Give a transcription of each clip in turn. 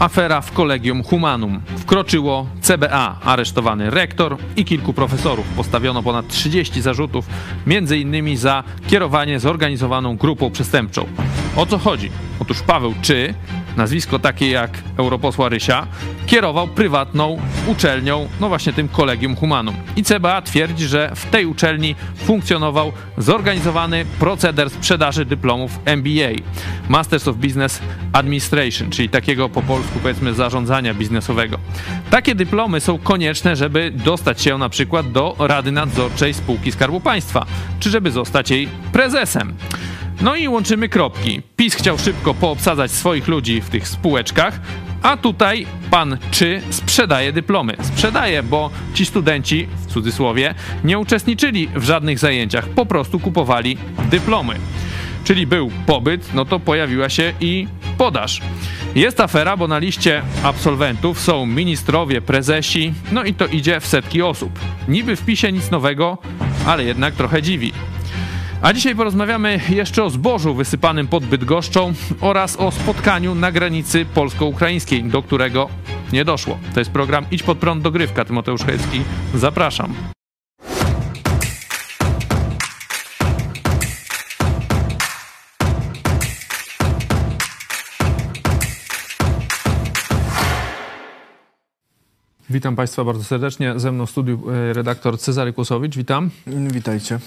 Afera w Collegium Humanum. Wkroczyło CBA, aresztowany rektor i kilku profesorów. Postawiono ponad 30 zarzutów, innymi za kierowanie zorganizowaną grupą przestępczą. O co chodzi? Otóż Paweł Czy, nazwisko takie jak europosła Rysia, kierował prywatną uczelnią, no właśnie tym Collegium Humanum. I CBA twierdzi, że w tej uczelni funkcjonował zorganizowany proceder sprzedaży dyplomów MBA, Masters of Business Administration, czyli takiego po polsku powiedzmy zarządzania biznesowego. Takie dyplomy są konieczne, żeby dostać się na przykład do Rady Nadzorczej Spółki Skarbu Państwa, czy żeby zostać jej prezesem. No i łączymy kropki. PiS chciał szybko poobsadzać swoich ludzi w tych spółeczkach, a tutaj pan Czy sprzedaje dyplomy. Sprzedaje, bo ci studenci, w cudzysłowie, nie uczestniczyli w żadnych zajęciach, po prostu kupowali dyplomy. Czyli był pobyt, no to pojawiła się i podaż. Jest afera, bo na liście absolwentów są ministrowie, prezesi, no i to idzie w setki osób. Niby w PiSie nic nowego, ale jednak trochę dziwi. A dzisiaj porozmawiamy jeszcze o zbożu wysypanym pod Bydgoszczą oraz o spotkaniu na granicy polsko-ukraińskiej, do którego nie doszło. To jest program Idź pod prąd dogrywka. Tymoteusz Hejski, zapraszam. Witam Państwa bardzo serdecznie. Ze mną w studiu e, redaktor Cezary Kłosowicz. Witam. Witajcie.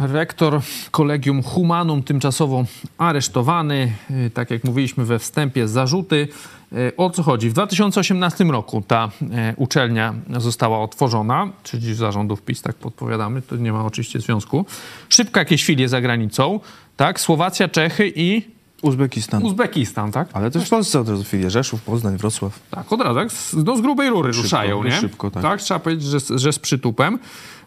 Rektor Kolegium Humanum tymczasowo aresztowany, y, tak jak mówiliśmy we wstępie, zarzuty. Y, o co chodzi? W 2018 roku ta y, uczelnia została otworzona, czyli zarządów PiS, tak podpowiadamy, to nie ma oczywiście związku. Szybko jakieś filie za granicą, tak? Słowacja, Czechy i Uzbekistan. Uzbekistan, tak? Ale też w Polsce od razu filie. Rzeszów, Poznań, Wrocław. Tak, od razu? No z grubej rury szybko, ruszają, nie? Szybko, tak. tak. Trzeba powiedzieć, że, że z przytupem.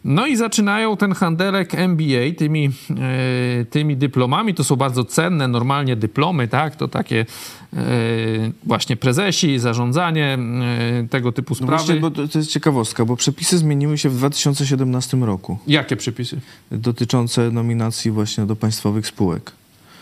No i zaczynają ten handelek MBA tymi, e, tymi dyplomami. To są bardzo cenne, normalnie dyplomy, tak? To takie e, właśnie prezesi, zarządzanie, e, tego typu sprawy. No właśnie, bo to, to jest ciekawostka, bo przepisy zmieniły się w 2017 roku. Jakie przepisy? Dotyczące nominacji właśnie do państwowych spółek.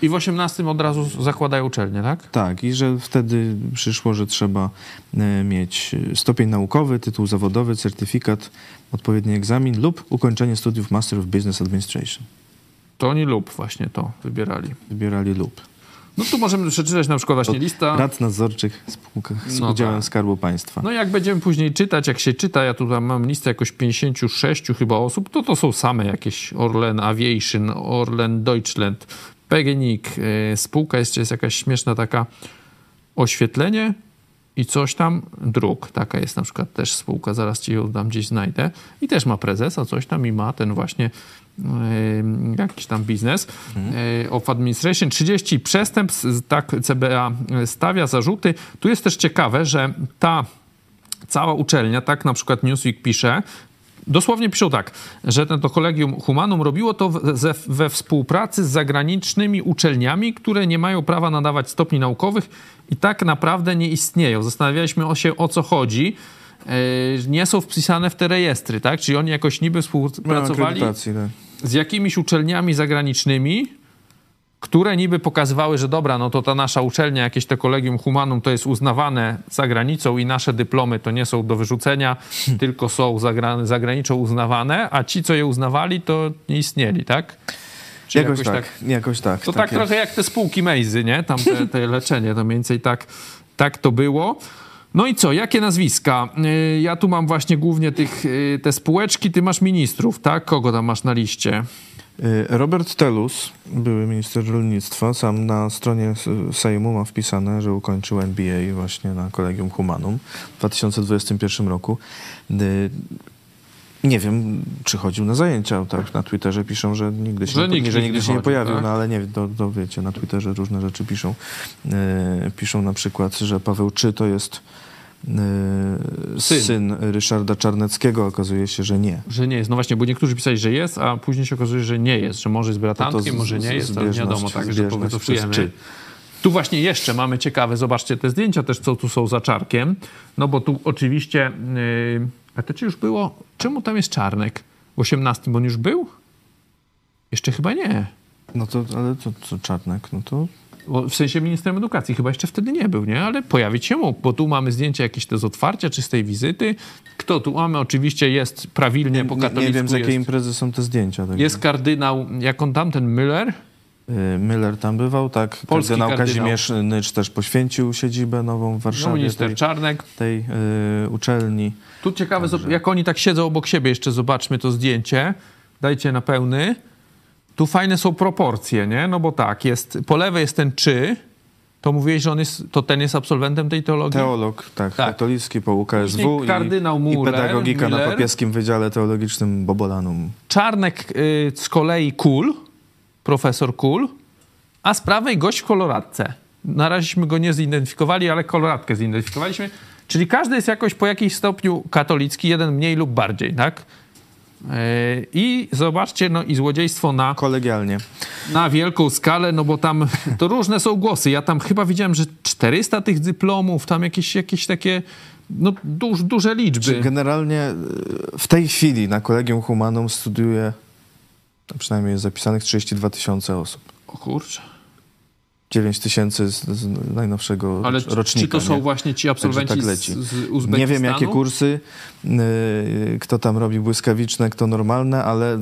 I w 18 od razu zakładają uczelnię, tak? Tak, i że wtedy przyszło, że trzeba e, mieć stopień naukowy, tytuł zawodowy, certyfikat, odpowiedni egzamin lub ukończenie studiów Master of Business Administration. To oni lub właśnie to wybierali. Wybierali lub. No tu możemy przeczytać na przykład właśnie lista... Rad nadzorczych spółkach z no udziałem tak. Skarbu Państwa. No jak będziemy później czytać, jak się czyta, ja tutaj mam listę jakoś 56 chyba osób, to to są same jakieś Orlen Aviation, Orlen Deutschland, PGNiG, y, spółka jeszcze jest jakaś śmieszna taka oświetlenie i coś tam, druk, taka jest na przykład też spółka, zaraz ci ją dam gdzieś znajdę i też ma prezesa, coś tam i ma ten właśnie yy, jakiś tam biznes mhm. yy, of administration, 30 przestępstw, tak CBA stawia zarzuty. Tu jest też ciekawe, że ta cała uczelnia, tak na przykład Newsweek pisze, Dosłownie piszą tak, że to Kolegium Humanum robiło to we, we współpracy z zagranicznymi uczelniami, które nie mają prawa nadawać stopni naukowych i tak naprawdę nie istnieją. Zastanawialiśmy się, o co chodzi. E, nie są wpisane w te rejestry, tak? Czyli oni jakoś niby współpracowali tak. z jakimiś uczelniami zagranicznymi, które niby pokazywały, że dobra, no to ta nasza uczelnia, jakieś to kolegium humanum to jest uznawane za granicą i nasze dyplomy to nie są do wyrzucenia, hmm. tylko są za, za granicą uznawane, a ci, co je uznawali, to nie istnieli, tak? Czy jakoś, jakoś tak, tak, jakoś tak. To tak, tak trochę jak te spółki Mejzy, nie? Tam te, te leczenie, to mniej więcej tak, tak to było. No i co, jakie nazwiska? Y, ja tu mam właśnie głównie tych, y, te spółeczki, ty masz ministrów, tak? Kogo tam masz na liście? Y, Robert Telus, były minister rolnictwa, sam na stronie Sejmu ma wpisane, że ukończył MBA właśnie na Kolegium Humanum w 2021 roku. Y, nie wiem, czy chodził na zajęcia, tak na Twitterze piszą, że nigdy się, że nie, że nigdy się nie pojawił, tak? no ale nie, to, to wiecie, na Twitterze różne rzeczy piszą. Yy, piszą na przykład, że Paweł Czy to jest Y, syn. syn Ryszarda Czarneckiego, okazuje się, że nie. Że nie jest. No właśnie, bo niektórzy pisali, że jest, a później się okazuje, że nie jest, że może jest bratankiem, no może nie jest, ale nie wiadomo, tak, że powycofujemy. Tu właśnie jeszcze mamy ciekawe, zobaczcie te zdjęcia też, co tu są za czarkiem, no bo tu oczywiście, yy, a to czy już było, czemu tam jest czarnek? W 18, bo on już był? Jeszcze chyba nie. No to, ale to co czarnek, no to w sensie ministrem edukacji chyba jeszcze wtedy nie był, nie? Ale pojawić się mógł, bo tu mamy zdjęcie jakieś te z otwarcia, czy z tej wizyty. Kto tu mamy? Oczywiście jest prawilnie po Nie, katolicku. nie wiem, z jakiej jest, imprezy są te zdjęcia. także. jest kardynał, jak on tam, ten Müller? Y, Miller tam bywał, tak. Polski kardynał kardynał. Kazimierz Nycz też poświęcił siedzibę nową w No, Warszawie minister tej, Czarnek. tej y, uczelni. Tu ciekawe, zob- jak oni tak siedzą obok siebie, jeszcze zobaczmy to zdjęcie. Dajcie na pełny. Tu fajne są proporcje, nie? No bo tak, jest, po lewej jest ten czy, to mówiłeś, że on jest, to ten jest absolwentem tej teologii? Teolog, tak, Tak. katolicki po UKSW i, kardynał i pedagogika na Miller. papieskim Wydziale Teologicznym Bobolanum. Czarnek y, z kolei Kul, profesor Kul, a z prawej gość w koloradce. Na raześmy go nie zidentyfikowali, ale koloradkę zidentyfikowaliśmy. Czyli każdy jest jakoś po jakimś stopniu katolicki, jeden mniej lub bardziej, tak? I zobaczcie, no i złodziejstwo na, Kolegialnie. na wielką skalę, no bo tam to różne są głosy. Ja tam chyba widziałem, że 400 tych dyplomów, tam jakieś, jakieś takie no, duż, duże liczby. Generalnie y, w tej chwili na Kolegium Humanum studiuje, a przynajmniej jest zapisanych 32 tysiące osób. O kurczę. 9 tysięcy z, z najnowszego Ale rocz- rocznika. czy to są nie? właśnie ci absolwenci tak z, leci. z Uzbekistanu? Nie wiem, jakie kursy, y, kto tam robi błyskawiczne, kto normalne, ale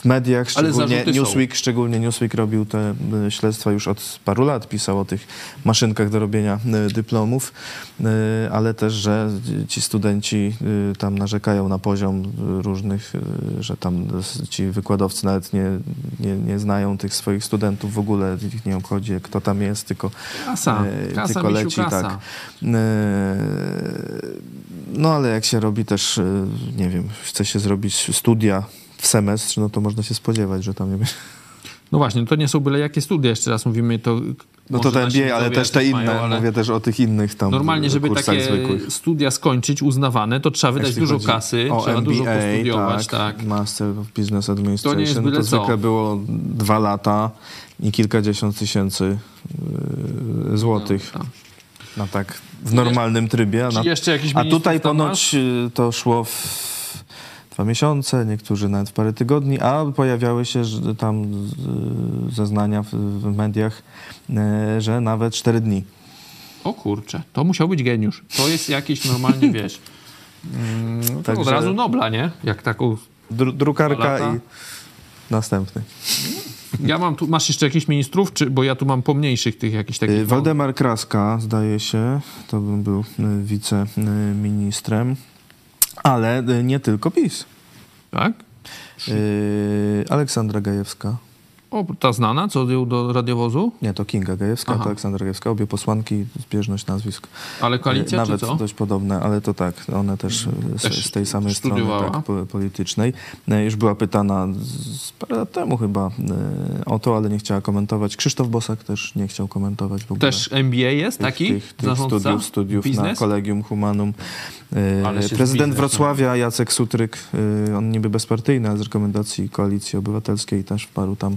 w mediach, szczególnie. Newsweek, szczególnie Newsweek robił te y, śledztwa już od paru lat, pisał o tych maszynkach do robienia y, dyplomów, y, ale też, że ci studenci tam narzekają na poziom różnych, że tam ci wykładowcy nawet nie, nie, nie znają tych swoich studentów w ogóle, ich nie obchodzi, kto tam jest, tylko Kasa, E, kasa, tylko leci, tak. E, No ale jak się robi też, e, nie wiem, chce się zrobić studia w semestr, no to można się spodziewać, że tam nie będzie. No właśnie, to nie są byle jakie studia, jeszcze raz mówimy to... No to nasi MBA, ale też te inne, mają, ale mówię też o tych innych tam Normalnie, żeby takie zwykłych. studia skończyć, uznawane, to trzeba wydać Jeśli dużo kasy, trzeba MBA, dużo postudiować, tak. Master of Business Administration, To nie jest byle to co. zwykle było dwa lata i kilkadziesiąt tysięcy e, złotych. tak. No tak, w normalnym trybie. A, na, a tutaj ponoć y, to szło w dwa miesiące, niektórzy nawet w parę tygodni, a pojawiały się tam zeznania w, mediach, y, że nawet cztery dni. O kurczę, to musiał być geniusz. To jest jakiś normalnie, wiesz... Mm, od razu Nobla, nie? Jak taką... Dru, drukarka i następny. Ja mam tu... Masz jeszcze jakichś ministrów, czy... Bo ja tu mam pomniejszych tych jakichś takich... Y, Waldemar Kraska, zdaje się, to bym był y, wiceministrem, ale y, nie tylko PiS. Tak? Y, Aleksandra Gajewska. O, ta znana, co ją do radiowozu? Nie, to Kinga Gajewska, Aha. to Aleksandra Gajewska, obie posłanki, zbieżność nazwisk. Ale koalicja, E, Nawet dość podobne, ale to tak, one też, e, z, Też z tej samej studiowała. strony tak, po- politycznej. E, Już była pytana z, parę lat temu chyba o to, ale nie chciała komentować. Krzysztof Bosak też nie chciał komentować w ogóle. Też MBA jest tych- taki? Tych, tych studiów, studiów na Biznes? Kolegium Humanum. Prezydent biznesem. Wrocławia Jacek Sutryk, on niby bezpartyjny, ale z rekomendacji Koalicji Obywatelskiej też w paru tam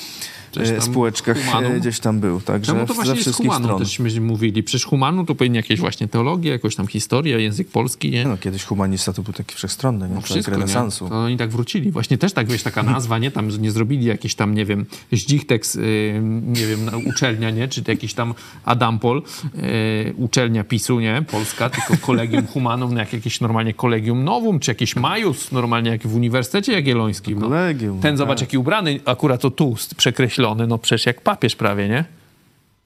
spółeczkach Humanum? e, gdzieś tam był. Także Czemu to ze właśnie jest wszystkich humanum, stron. mówili. Przecież humanum to powinien jakieś właśnie teologia, jakąś tam historia, język polski, nie? No, kiedyś humanista to był taki wszechstronny, nie? No wszystko, renesansu. nie? To oni tak wrócili. Właśnie też tak, wiesz, taka nazwa, nie? Tam nie zrobili jakiś tam, nie wiem, Zdzichteks, yy, nie wiem, uczelnia, nie? Czy jakiś tam Adampol, yy, uczelnia PiSu, nie? Polska, tylko Kolegium Humanum, no jak jakieś normalnie Kolegium Novum, czy jakiś Majus, normalnie jak w Uniwersytecie Jagiellońskim. No. Kolegium. Ten, zobacz, tak. jaki ubrany, akurat to tu przekreślony, no przecież jak papież prawie, nie?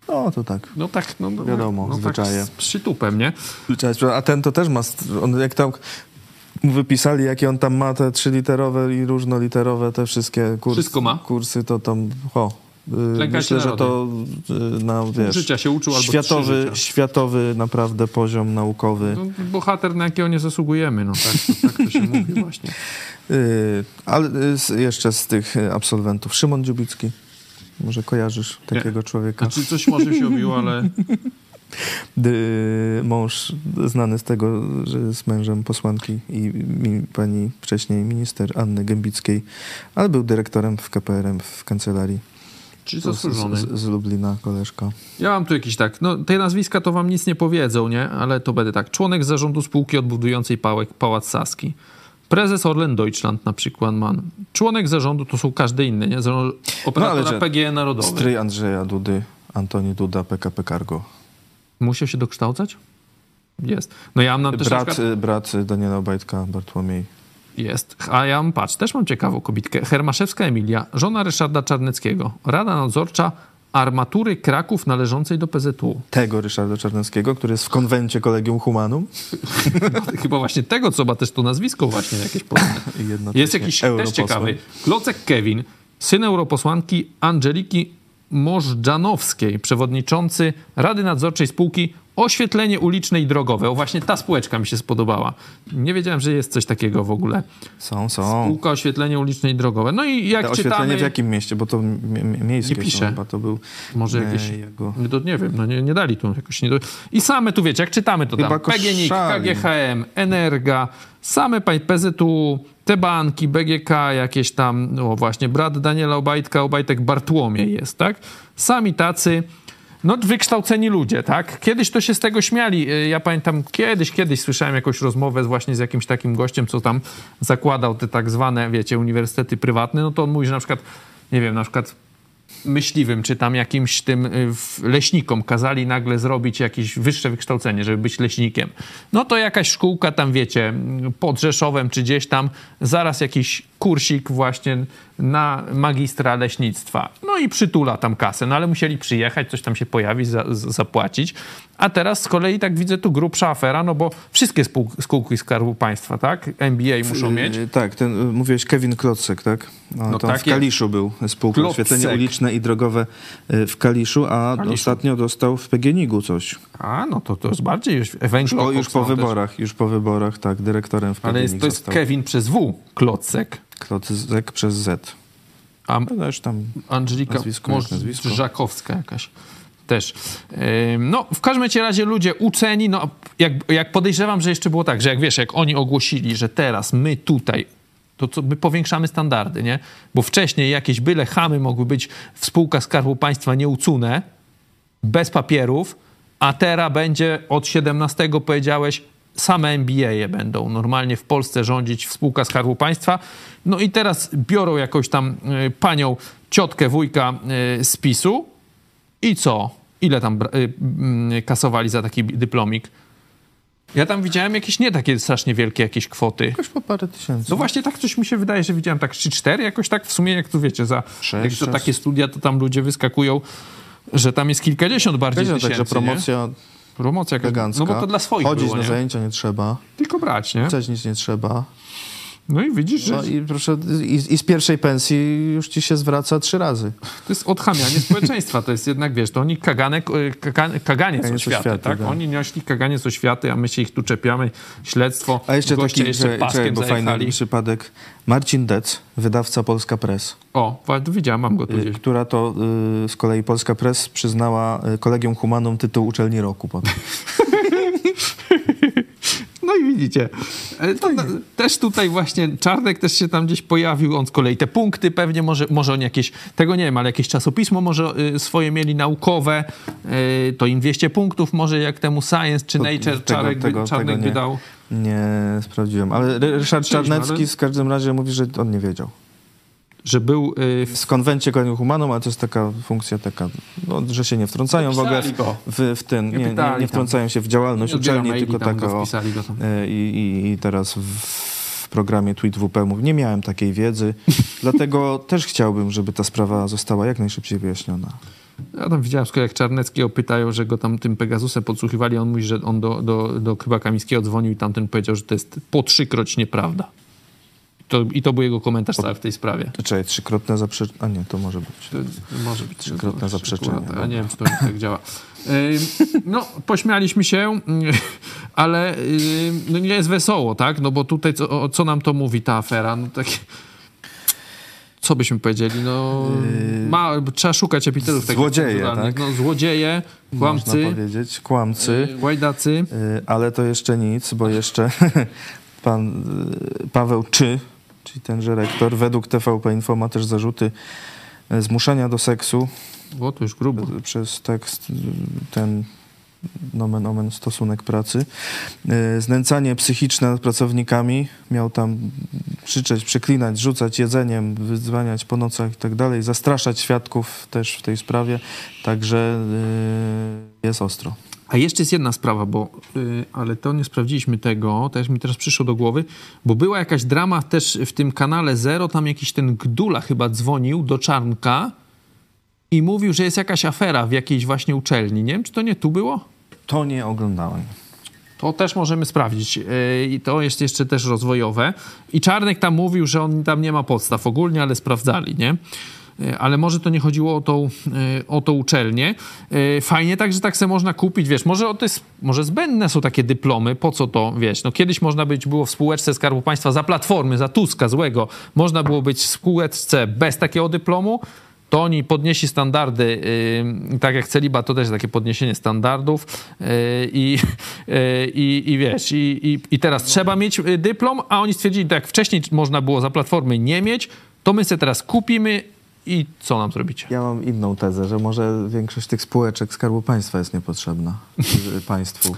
No to tak. No tak, no, no Wiadomo, no, zwyczaje. Tak z przytupem, nie? A ten to też ma, on jak tam wypisali, jakie on tam ma te trzyliterowe i różnoliterowe, te wszystkie kursy, Wszystko ma. kursy, to tam, ho, y, Lękaj się myślę, że to y, na, wiesz, życia się uczył albo światowy, światowy naprawdę poziom naukowy. No, bohater, na jakiego nie zasługujemy, no tak, to, tak to się mówi właśnie. Y, ale jeszcze z tych absolwentów, Szymon Dziubicki. Może kojarzysz takiego człowieka? Znaczy coś może się obiło, ale mąż znany z tego, że jest mężem posłanki i pani wcześniej minister Anny Gębickiej, ale był dyrektorem w KPRM w kancelarii. czy z, zasłużony. z, z Lublina, koleżka. Ja mam tu jakiś tak, no te nazwiska to wam nic nie powiedzą, nie? Ale to będę tak. Członek zarządu spółki odbudującej pałek Pałac Saski. Prezes Orlen Deutschland na przykład man. Członek zarządu to są każdy inny, nie? Operatora No, PGE Narodowy. Stryj Andrzeja Dudy, Antoni Duda, PKP Cargo. Musiał się dokształcać? Jest. No ja mam też na Brat, przykład... brat Daniela Obajtka, Bartłomiej. Jest. A ja mam, patrz, też mam ciekawą kobitkę. Hermaszewska Emilia, żona Ryszarda Czarneckiego. Rada nadzorcza Armatury Kraków należącej do PZU. Tego Ryszarda Czarneckiego, który jest w konwencie Kolegium Humanum. Chyba właśnie tego, co ma też to nazwisko właśnie jakieś podobne. Jest jakiś też ciekawy. Klocek Kevin, syn europosłanki Angeliki Możdżanowskiej, przewodniczący Rady Nadzorczej Spółki Oświetlenie Uliczne i Drogowe. O, właśnie ta spółeczka mi się spodobała. Nie wiedziałem, że jest coś takiego w ogóle. Są, są. Spółka Oświetlenie Uliczne i Drogowe. No i jak Te oświetlenie czytamy... w jakim mieście? Bo to mi- mi- miejskie Nie pisze. chyba, to był Może e, jakieś... jego... Nie, to nie wiem, no nie, nie dali tu jakoś... Nie do... I same tu, wiecie, jak czytamy to Chyba tam PGNiG. KGHM, Energa, same PZU, te banki, BGK, jakieś tam, no właśnie, brat Daniela Obajtka, Obajtek Bartłomiej jest, tak? Sami tacy, no wykształceni ludzie, tak? Kiedyś to się z tego śmiali. Y, Ja pamiętam, kiedyś, kiedyś słyszałem jakąś rozmowę właśnie z jakimś takim gościem, co tam zakładał te tak zwane, wiecie, uniwersytety prywatne, no to on mówi, że na przykład, nie wiem, na przykład myśliwym, czy tam jakimś tym y, leśnikom kazali nagle zrobić jakieś wyższe wykształcenie, żeby być leśnikiem. No to jakaś szkółka tam, wiecie, pod Rzeszowem czy gdzieś tam, zaraz jakiś kursik właśnie na magistra leśnictwa. No i przytula tam kasę, no ale musieli przyjechać, coś tam się pojawić, za, zapłacić. A teraz z kolei tak widzę tu grubsza afera, no bo wszystkie spół- spółki Skarbu Państwa, tak? MBA muszą mieć. Y, Tak, ten, y, mówiłeś Kevin Klocek, tak? No, No on tak w. Kaliszu był, spółka Klocek. oświetlenie uliczne i drogowe y, w Kaliszu, a Kaliszu. ostatnio dostał w PGNiG-u coś. A, no to, to jest bardziej już węglo. już po wyborach, już po wyborach, tak, dyrektorem w Ale PGNiG jest, to jest został. Kevin przez W, Klocek. Klocek przez Z. A No tam Angelika Nazwisko jak nazwisko. Żakowska jakaś też. No, w każdym razie ludzie uceni, no, jak, jak podejrzewam, że jeszcze było tak, że jak wiesz, jak oni ogłosili, że teraz my tutaj, to co, my powiększamy standardy, nie? Bo wcześniej jakieś byle chamy mogły być w spółkach Skarbu Państwa nieucune, bez papierów, a teraz będzie od 17 powiedziałeś, same MBA -e będą normalnie w Polsce rządzić w spółkach Skarbu Państwa. No i teraz biorą jakąś tam y, panią, ciotkę, wujka y, z PiSu i co? Ile tam y, mm, kasowali za taki dyplomik? Ja tam widziałem jakieś nie takie strasznie wielkie jakieś kwoty. jakoś po parę tysięcy. No właśnie tak coś mi się wydaje, że widziałem tak 3-4 jakoś tak w sumie, jak tu wiecie, za Sześć, jak to takie studia, to tam ludzie wyskakują, że tam jest kilkadziesiąt bardziej Powiedział tysięcy, tak, że nie? Promocja jakaś, elegancka. no bo to dla swoich Chodzić było, na nie? zajęcia nie trzeba, Tylko brać, nie? chceć nic nie trzeba. No i widzisz, że No i proszę, i, i z pierwszej pensji już ci się zwraca trzy razy. to jest odchamianie społeczeństwa. To jest jednak, wiesz, to oni kaganek, y, kaga, kaganiec oświaty, oświaty, tak? tak. Oni nieśli kaganiec oświaty, a my się ich tu czepiamy. Śledztwo, A jeszcze goście taki, jeszcze paskiem czekaj, bo fajny zajechali. przypadek. Marcin Dec, wydawca Polska Press, O, widziałem, mam go tu y, gdzieś. która to y, z kolei Polska Press przyznała y, Kolegium Humanum tytuł Uczelni Roku potem. No i widzicie. E, To, też tutaj właśnie Czarnek też się tam gdzieś pojawił. On z kolei te punkty pewnie może, może on jakieś, tego nie wiem, ale jakieś czasopismo może y, swoje mieli naukowe. Y, to im 200 punktów może jak temu Science czy Nature tego- Czarek, tego- Czarnek tego nie. dał. Nie sprawdziłem, ale Ry- Ryszard Czarnecki w każdym razie mówi, że on nie wiedział. Że był y, w konwencie Kolegium Humanum, ale to jest taka funkcja taka, no, że się nie wtrącają w ogóle w, w, ten, nie, nie, nie wtrącają się w działalność Nie uczelni, tylko tak o. E, I, i, teraz w, programie Tweet WP mów, nie miałem takiej wiedzy, dlatego też chciałbym, żeby ta sprawa została jak najszybciej wyjaśniona. Ja tam widziałem, jak Czarneckiego pytają, że go tam tym Pegasusem podsłuchiwali, on mówi, że on do, do, do chyba Kamińskiego dzwonił i tamten powiedział, że to jest po trzykroć nieprawda. To, I to był jego komentarz cały w tej sprawie. Czekaj, trzykrotne zaprzeczenie, a nie, to może być. To może być Trzykrotne zaprzeczenie, A dobra. nie wiem, czy to tak działa. No, pośmialiśmy się, ale no nie jest wesoło, tak? No bo tutaj co, co nam to mówi ta afera? No takie... Co byśmy powiedzieli? No, ma, trzeba szukać epitelów takich Złodzieje, tak? No, złodzieje, Można kłamcy, powiedzieć, kłamcy. y, łajdacy. Y, Ale to jeszcze nic, bo jeszcze pan Paweł Czy, czyli tenże rektor, według TVP Info ma też zarzuty y, zmuszania do seksu O, to już grubo. y, przez tekst y, ten nomen omen stosunek pracy. E, Znęcanie psychiczne nad pracownikami. Miał tam krzyczeć, przeklinać, rzucać jedzeniem, wyzwaniać po nocach i tak dalej. Zastraszać świadków też w tej sprawie. Także e, jest ostro. A jeszcze jest jedna sprawa, bo, y, ale to nie sprawdziliśmy tego, też mi teraz przyszło do głowy, bo była jakaś drama też w tym kanale Zero, tam jakiś ten Gdula chyba dzwonił do Czarnka i mówił, że jest jakaś afera w jakiejś właśnie uczelni. Nie wiem, czy to nie tu było? To nie oglądałem. To też możemy sprawdzić. Yy, I to jest jeszcze też rozwojowe. I Czarnek tam mówił, że on tam nie ma podstaw ogólnie, ale sprawdzali, nie? Yy, Ale może to nie chodziło o tą, yy, o tą uczelnię. Yy, Fajnie tak, że tak se można kupić, wiesz, może, to jest, może zbędne są takie dyplomy, po co to, wiesz, no kiedyś można być, było w spółeczce Skarbu Państwa za Platformy, za Tuska złego, można było być w spółeczce bez takiego dyplomu, to oni podnieśli standardy, yy, tak jak Celiba, to też takie podniesienie standardów yy, i, yy, i wiesz, i, i, i teraz trzeba mieć y, dyplom, a oni stwierdzili, tak jak wcześniej można było za Platformy nie mieć, to my sobie teraz kupimy i co nam zrobicie? Ja mam inną tezę, że może większość tych spółeczek Skarbu Państwa jest niepotrzebna państwu.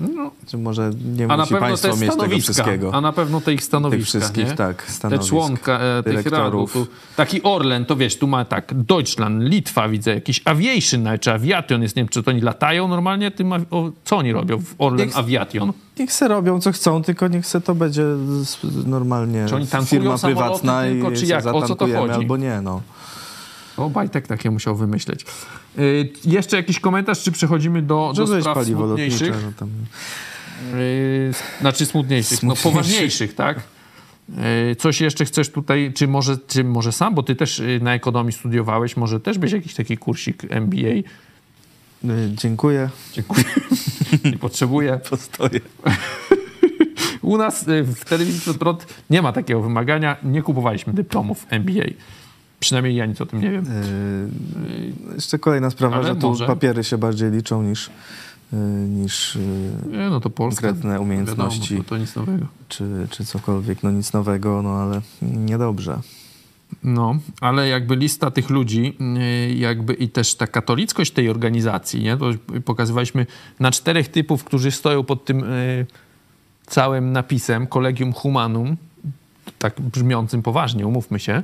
No, Czy może nie a musi państwo te mieć tego wszystkiego. a na pewno te ich stanowiska, Tych wszystkich, nie? tak, Te stanowisk, członka e, tych radów. Tu, taki Orlen, to wiesz, tu ma tak, Deutschland, Litwa widzę, jakiś Aviation nawet, czy Aviation jest, nie wiem, czy to oni latają normalnie, tym, o, co oni robią w Orlen Niech- Aviation? Niech se robią co chcą, tylko niech se to będzie normalnie Czy oni firma prywatna tylko, i czy jak? O co to chodzi? albo nie, no. O, Bajtek takie musiał wymyśleć. Y, jeszcze jakiś komentarz, czy przechodzimy do, do spraw paliwo smutniejszych? no tam Yy, znaczy smutniejszych, no Smutniejszych. poważniejszych, tak? Yy, Coś jeszcze chcesz tutaj, czy może, czy może sam, bo ty też yy, na ekonomii studiowałeś, może też byś jakiś taki kursik MBA? y, dziękuję. Dziękuję. Nie potrzebuję. Postoję. U nas yy, w telewizji Prot nie ma takiego wymagania. Nie kupowaliśmy dyplomów MBA. Przynajmniej ja nic o tym nie wiem. Y, jeszcze kolejna sprawa, Ale że tu może. papiery się bardziej liczą niż, y, niż y, Nie, no to Polska. konkretne umiejętności Wiadomo, to, to nic nowego. czy, czy cokolwiek. No nic nowego, no ale niedobrze. No, ale jakby lista tych ludzi, yy, jakby i też ta katolickość tej organizacji, nie? To pokazywaliśmy na czterech typów, którzy stoją pod tym yy, całym napisem Collegium Humanum, tak brzmiącym poważnie, umówmy się,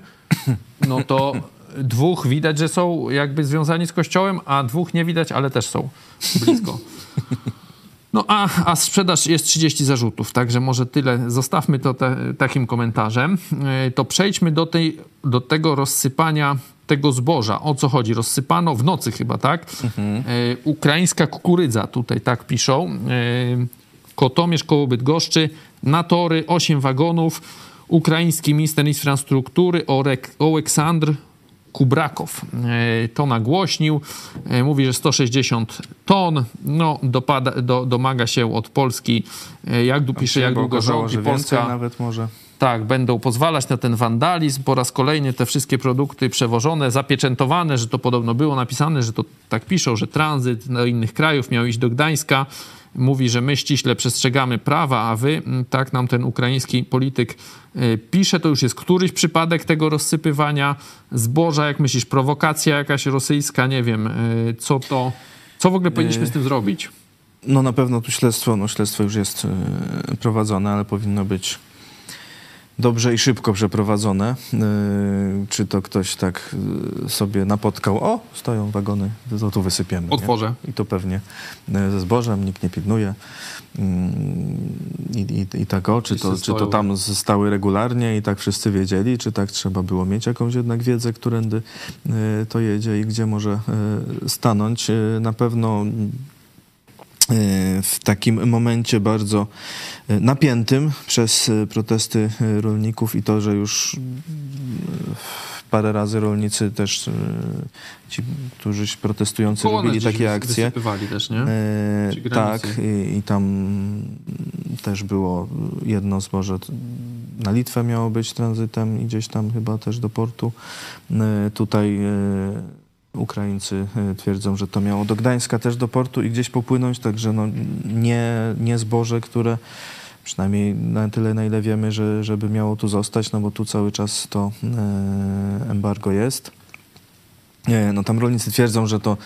no to dwóch widać, że są jakby związani z Kościołem, a dwóch nie widać, ale też są blisko. No a, a sprzedaż jest 30 zarzutów, także może tyle. Zostawmy to te, takim komentarzem. Yy, To przejdźmy do, tej, do tego rozsypania tego zboża. O co chodzi? Rozsypano w nocy chyba, tak? Yy, Ukraińska kukurydza, tutaj tak piszą. Yy, Kotomierz koło Bydgoszczy, na tory 8 wagonów. Ukraiński minister infrastruktury Oleksandr Kubrakow e, to nagłośnił. E, Mówi, że 160 ton. No, dopada, do, domaga się od Polski, e, jak tu pisze, jak długo rządzi Polska. nawet może. Tak, będą pozwalać na ten wandalizm. Po raz kolejny te wszystkie produkty przewożone, zapieczętowane, że to podobno było napisane, że to tak piszą, że tranzyt do innych krajów miał iść do Gdańska. Mówi, że my ściśle przestrzegamy prawa, a wy, mm, tak nam ten ukraiński polityk y, pisze, to już jest któryś przypadek tego rozsypywania zboża, jak myślisz, prowokacja jakaś rosyjska, nie wiem, y, co to, co w ogóle powinniśmy z tym zrobić? No na pewno tu śledztwo, no śledztwo już jest y, prowadzone, ale powinno być dobrze i szybko przeprowadzone. Y, czy to ktoś tak y, sobie napotkał, o, stoją wagony, to tu wysypiemy. nie? Otworzę. I to pewnie y, ze zbożem, nikt nie pilnuje. Mm, I, i, i tak o, czy to, czy to tam stały regularnie i tak wszyscy wiedzieli, czy tak trzeba było mieć jakąś jednak wiedzę, którędy to jedzie i gdzie może stanąć. Na pewno w takim momencie bardzo y, napiętym przez y, protesty rolników i to, że już parę razy rolnicy też, ci, którzy protestujący Koło robili takie akcje. Też, nie? E, tak, i, i tam też było jedno zboże na Litwę miało być tranzytem i gdzieś tam chyba też do portu. E, Tutaj e, Ukraińcy e, twierdzą, że to miało do Gdańska też do portu i gdzieś popłynąć, także no nie, nie zboże, które przynajmniej na tyle, na ile wiemy, że, żeby miało tu zostać, no bo tu cały czas to e, embargo jest. No tam rolnicy twierdzą, że to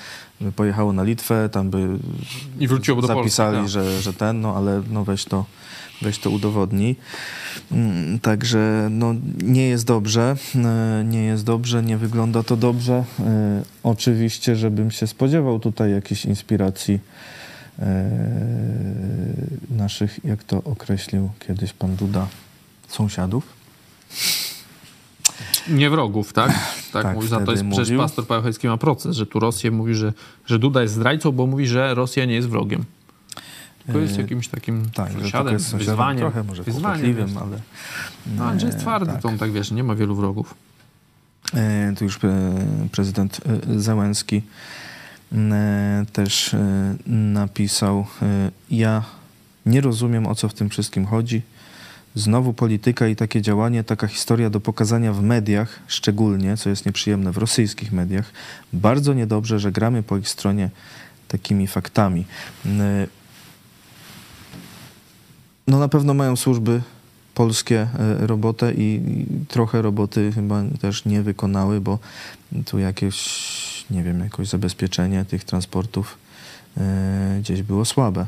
by pojechało na Litwę, tam by I wróciło do zapisali, Polski. tak. że, że ten, no ale no weź to, weź to udowodnij. Mm, Także no, nie jest dobrze, e, nie jest dobrze, nie wygląda to dobrze. E, Oczywiście, żebym się spodziewał tutaj jakiejś inspiracji e, naszych, jak to określił kiedyś pan Duda, sąsiadów. Nie wrogów, tak? Tak, Tak, mówi, za to jest przecież mówił. pastor Paweł ma proces, że tu Rosję mówi, że, że Duda jest zdrajcą, bo mówi, że Rosja nie jest wrogiem. To jest E, jakimś takim Tak, sąsiadem, jest sąsiadem, wyzwaniem. trochę może wyzwaniem jest. ale... No, Andrzej jest e, twardy, tak. to on tak wiesz, nie ma wielu wrogów. E, Tu już prezydent e, Zełenski e, też e, napisał: Ja nie rozumiem, o co w tym wszystkim chodzi. Znowu polityka i takie działanie, taka historia do pokazania w mediach, szczególnie, co jest nieprzyjemne, w rosyjskich mediach. Bardzo niedobrze, że gramy po ich stronie takimi faktami. E, No na pewno mają służby polskie e, robotę i trochę roboty chyba też nie wykonały, bo tu jakieś, nie wiem, jakoś zabezpieczenie tych transportów e, gdzieś było słabe.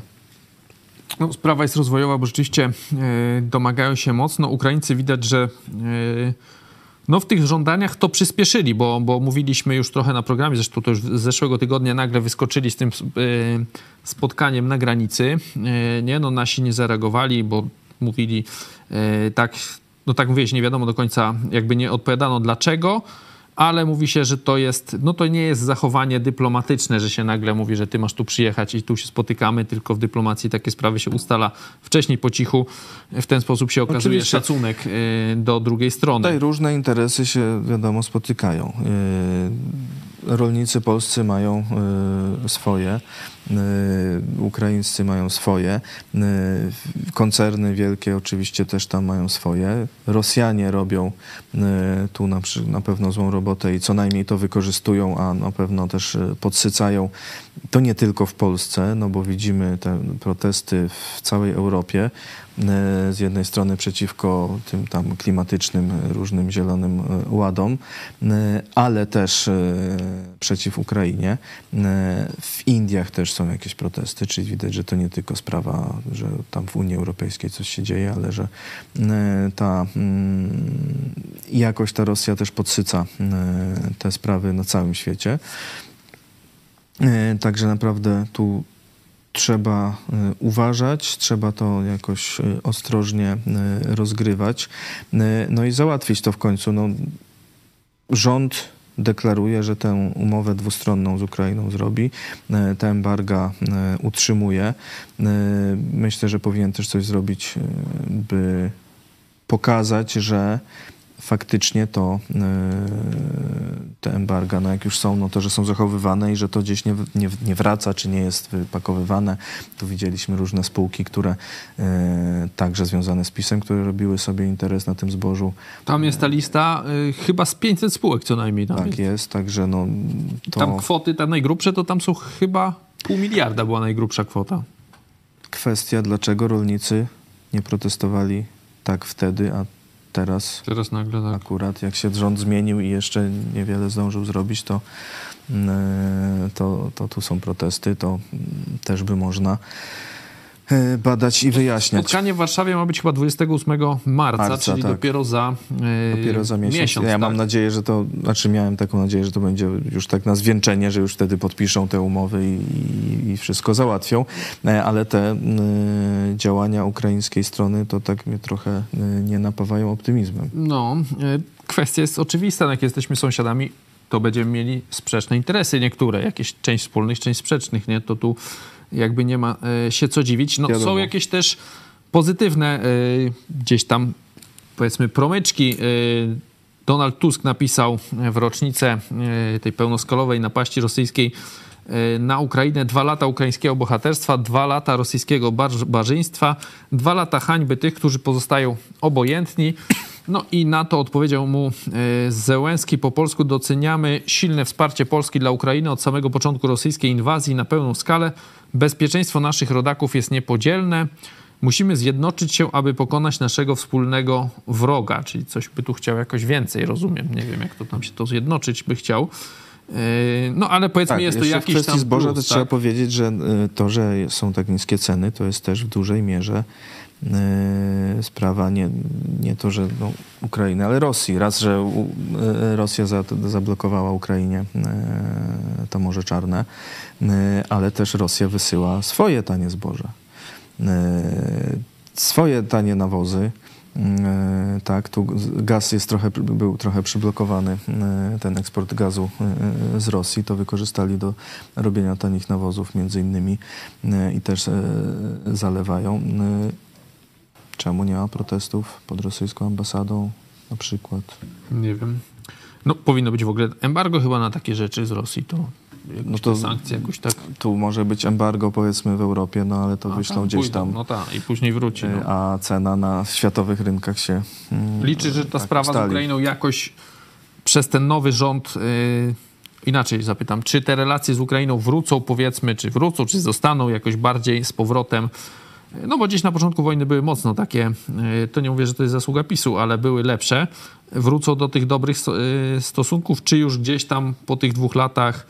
No, sprawa jest rozwojowa, bo rzeczywiście e, domagają się mocno. Ukraińcy widać, że e, no, w tych żądaniach to przyspieszyli, bo, bo mówiliśmy już trochę na programie, zresztą to już z zeszłego tygodnia nagle wyskoczyli z tym e, spotkaniem na granicy. Nie, no nasi nie zareagowali, bo mówili tak, no tak mówiłeś, nie wiadomo do końca, jakby nie odpowiadano dlaczego, ale mówi się, że to jest, no to nie jest zachowanie dyplomatyczne, że się nagle mówi, że ty masz tu przyjechać i tu się spotykamy, tylko w dyplomacji takie sprawy się ustala wcześniej po cichu. W ten sposób się okazuje Oczywiście. szacunek y, do drugiej strony. Tutaj różne interesy się, wiadomo, spotykają. Yy, Rolnicy polscy mają yy, swoje, ukraińscy mają swoje, yy, koncerny wielkie oczywiście też tam mają swoje. Rosjanie robią yy, tu na, na pewno złą robotę i co najmniej to wykorzystują, a na pewno też podsycają. To nie tylko w Polsce, no bo widzimy te protesty w całej Europie. Z jednej strony przeciwko tym tam klimatycznym, różnym zielonym ładom, ale też przeciw Ukrainie. W Indiach też są jakieś protesty, czyli widać, że to nie tylko sprawa, że tam w Unii Europejskiej coś się dzieje, ale że e, ta mm, jakoś ta Rosja też podsyca e, te sprawy na całym świecie. E, Także naprawdę tu trzeba e, uważać, trzeba to jakoś e, ostrożnie rozgrywać, no i załatwić to w końcu. No, rząd deklaruje, że tę umowę dwustronną z Ukrainą zrobi, e, te embarga e, utrzymuje. E, Myślę, że powinien też coś zrobić, by pokazać, że faktycznie to e, te embarga, no jak już są, no to że są zachowywane i że to gdzieś nie, nie, nie wraca, czy nie jest wypakowywane. Tu widzieliśmy różne spółki, które e, także związane z PiSem, które robiły sobie interes na tym zbożu. Tam jest ta lista y, chyba z 500 spółek co najmniej. Tam, Tak jest. jest, także no to tam kwoty, te najgrubsze, to tam są chyba pół miliarda była najgrubsza kwota. kwestia, dlaczego rolnicy nie protestowali tak wtedy, a teraz Teraz nagle tak. akurat jak się rząd zmienił i jeszcze niewiele zdążył zrobić, to, mm, to, to tu są protesty, to mm, też by można e, badać i wyjaśniać. Spotkanie w Warszawie ma być chyba 28 marca, Marca, czyli tak. dopiero za, y, Dopiero za miesiąc. ja tak. mam nadzieję, że to, znaczy miałem taką nadzieję, że to będzie już tak na zwieńczenie, że już wtedy podpiszą te umowy i, i, wszystko załatwią, E, ale te y, działania ukraińskiej strony to tak mnie trochę y, nie napawają optymizmem. No, kwestia jest oczywista, no jak jesteśmy sąsiadami, to będziemy mieli sprzeczne interesy niektóre, jakieś część wspólnych, część sprzecznych, nie? To tu jakby nie ma y, się co dziwić. No, Wiadomo. są jakieś też pozytywne y, gdzieś tam powiedzmy promyczki. Y, Donald Tusk napisał w rocznicę tej pełnoskalowej napaści rosyjskiej na Ukrainę dwa lata ukraińskiego bohaterstwa, dwa lata rosyjskiego barż- barzyństwa, dwa lata hańby tych, którzy pozostają obojętni. No i na to odpowiedział mu y, Zełenski po polsku doceniamy silne wsparcie Polski dla Ukrainy od samego początku rosyjskiej inwazji na pełną skalę. Bezpieczeństwo naszych rodaków jest niepodzielne. Musimy zjednoczyć się, aby pokonać naszego wspólnego wroga, czyli coś by tu chciał jakoś więcej, rozumiem. Nie wiem, jak to tam się to zjednoczyć by chciał. No ale powiedzmy, tak, jest to jakiś w kwestii zboża plus, to trzeba tak? powiedzieć, że y, to, że są tak niskie ceny, to jest też w dużej mierze sprawa nie, nie to, że no, Ukrainy, ale Rosji. Raz, że u, y, Rosja za, zablokowała Ukrainie y, to Morze Czarne, y, ale też Rosja wysyła swoje tanie zboże. Y, swoje tanie nawozy. Tak, tu gaz jest trochę, był trochę przyblokowany, ten eksport gazu z Rosji. To wykorzystali do robienia tanich nawozów między innymi i też zalewają. Czemu nie ma protestów pod rosyjską ambasadą na przykład? Nie wiem. No powinno być w ogóle embargo chyba na takie rzeczy z Rosji, to No to- te sankcje jakoś tak Tu może być embargo powiedzmy w Europie, no ale to a, wyślą tam gdzieś pójdą. tam, No tak, i później wróci. e, No. a cena na światowych rynkach się mm, Liczy, że ta tak sprawa z ustali. Ukrainą jakoś przez ten nowy rząd. Yy, inaczej zapytam, czy te relacje z Ukrainą wrócą, powiedzmy, czy wrócą, czy zostaną jakoś bardziej z powrotem. No bo gdzieś na początku wojny były mocno takie, yy, to nie mówię, że to jest zasługa PiSu, ale były lepsze. Wrócą do tych dobrych yy, stosunków, czy już gdzieś tam po tych dwóch latach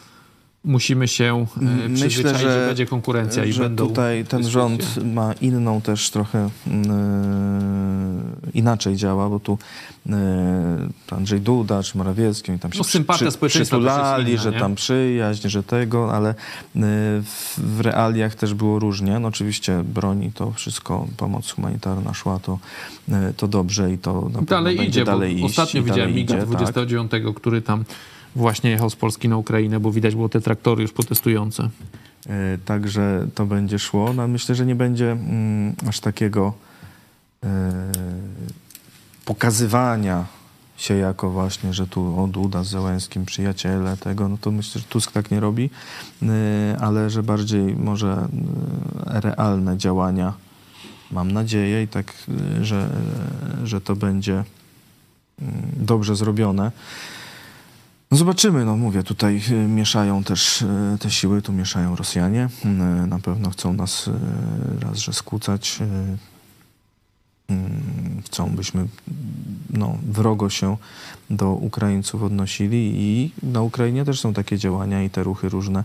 musimy się yy, Myślę, przyzwyczaić, że, że- będzie konkurencja i że będą tutaj ten dyskusje. rząd ma inną też trochę yy, inaczej działa, bo tu yy, Andrzej Duda czy Morawiecki oni tam się No, sympatia jest przytulali, inna, że tam przyjaźń, że tego, ale yy, w, w realiach też było różnie. No oczywiście broni to wszystko, pomoc humanitarna szła, to, to dobrze i to na pewno Dalej idzie, dalej iść ostatnio i widziałem MiGa idzie, tak. 29, który tam właśnie jechał z Polski na Ukrainę, bo widać było te traktory już protestujące. E, Także to będzie szło. No, myślę, że nie będzie mm, aż takiego e, pokazywania się jako właśnie, że tu o Duda z Zełęskim przyjaciele tego, no to myślę, że Tusk tak nie robi, e, ale że bardziej może realne działania mam nadzieję i tak, że, że to będzie mm, dobrze zrobione. No zobaczymy, no mówię, tutaj y, mieszają też y, te siły, tu mieszają Rosjanie. Y, Na pewno chcą nas raz, że skłócać. y, Chcą, byśmy no, wrogo się do Ukraińców odnosili i na Ukrainie też są takie działania i te ruchy różne,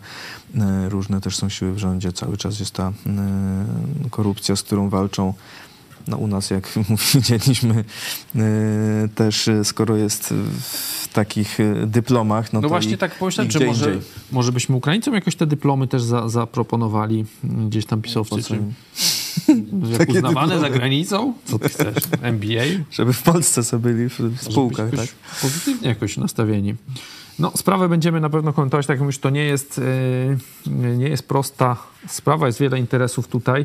różne też są siły w rządzie. Cały czas jest ta korupcja, z którą walczą no u nas, jak widzieliśmy, y, też y, skoro jest w takich y, dyplomach, no, No, właśnie i, tak pomyślałem, czy może, indziej. może byśmy Ukraińcom jakoś te dyplomy też za, zaproponowali mm, gdzieś tam pisowcy, co czy jak Takie uznawane dyplomy. za granicą? Co ty chcesz? MBA? Żeby w Polsce sobie byli w, w spółkach, tak? Pozytywnie jakoś nastawieni. No, sprawę będziemy na pewno komentować, tak jak mówisz, to nie jest, yy, nie jest prosta sprawa, jest wiele interesów tutaj,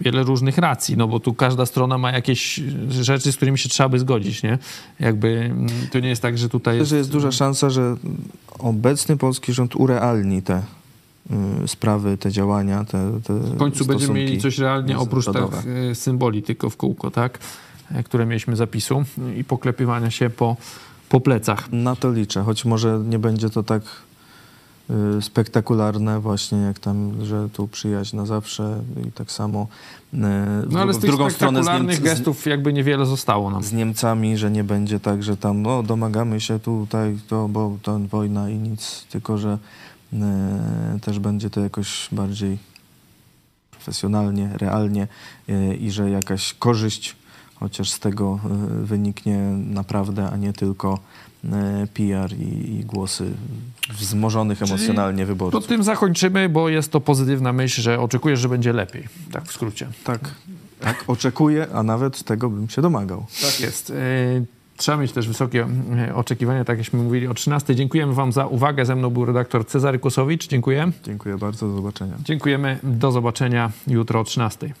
wiele różnych racji, no bo tu każda strona ma jakieś rzeczy, z którymi się trzeba by zgodzić, nie? Jakby mm, to nie jest tak, że tutaj Myślę, jest... że jest duża szansa, że obecny polski rząd urealni te y, sprawy, te działania, te, te W końcu będziemy mieli coś realnie oprócz międzynarodowe. e, symboli tylko w kółko, tak? E, Które mieliśmy zapisu i poklepywania się po, po plecach. Na to liczę, choć może nie będzie to tak y, spektakularne właśnie jak tam, że tu przyjaźń na zawsze i tak samo y, w, No ale z tych drugą stronę z, spektakularnych Niemc, z, gestów jakby niewiele zostało nam. z Niemcami, że nie będzie tak, że tam no, domagamy się tutaj, to, bo to wojna i nic, tylko że y, też będzie to jakoś bardziej profesjonalnie, realnie y, i że jakaś korzyść chociaż z tego y, wyniknie naprawdę, a nie tylko y, PR i, i głosy wzmożonych Czyli emocjonalnie To wyborców. tym zakończymy, bo jest to pozytywna myśl, że oczekujesz, że będzie lepiej. Tak w skrócie. Tak, tak oczekuję, a nawet tego bym się domagał. Tak jest. E, Trzeba mieć też wysokie e, oczekiwania, tak jakśmy mówili o 13. Dziękujemy Wam za uwagę. Ze mną był redaktor Cezary Kłosowicz. Dziękuję. Dziękuję bardzo, do zobaczenia. Dziękujemy. Do zobaczenia jutro o 13.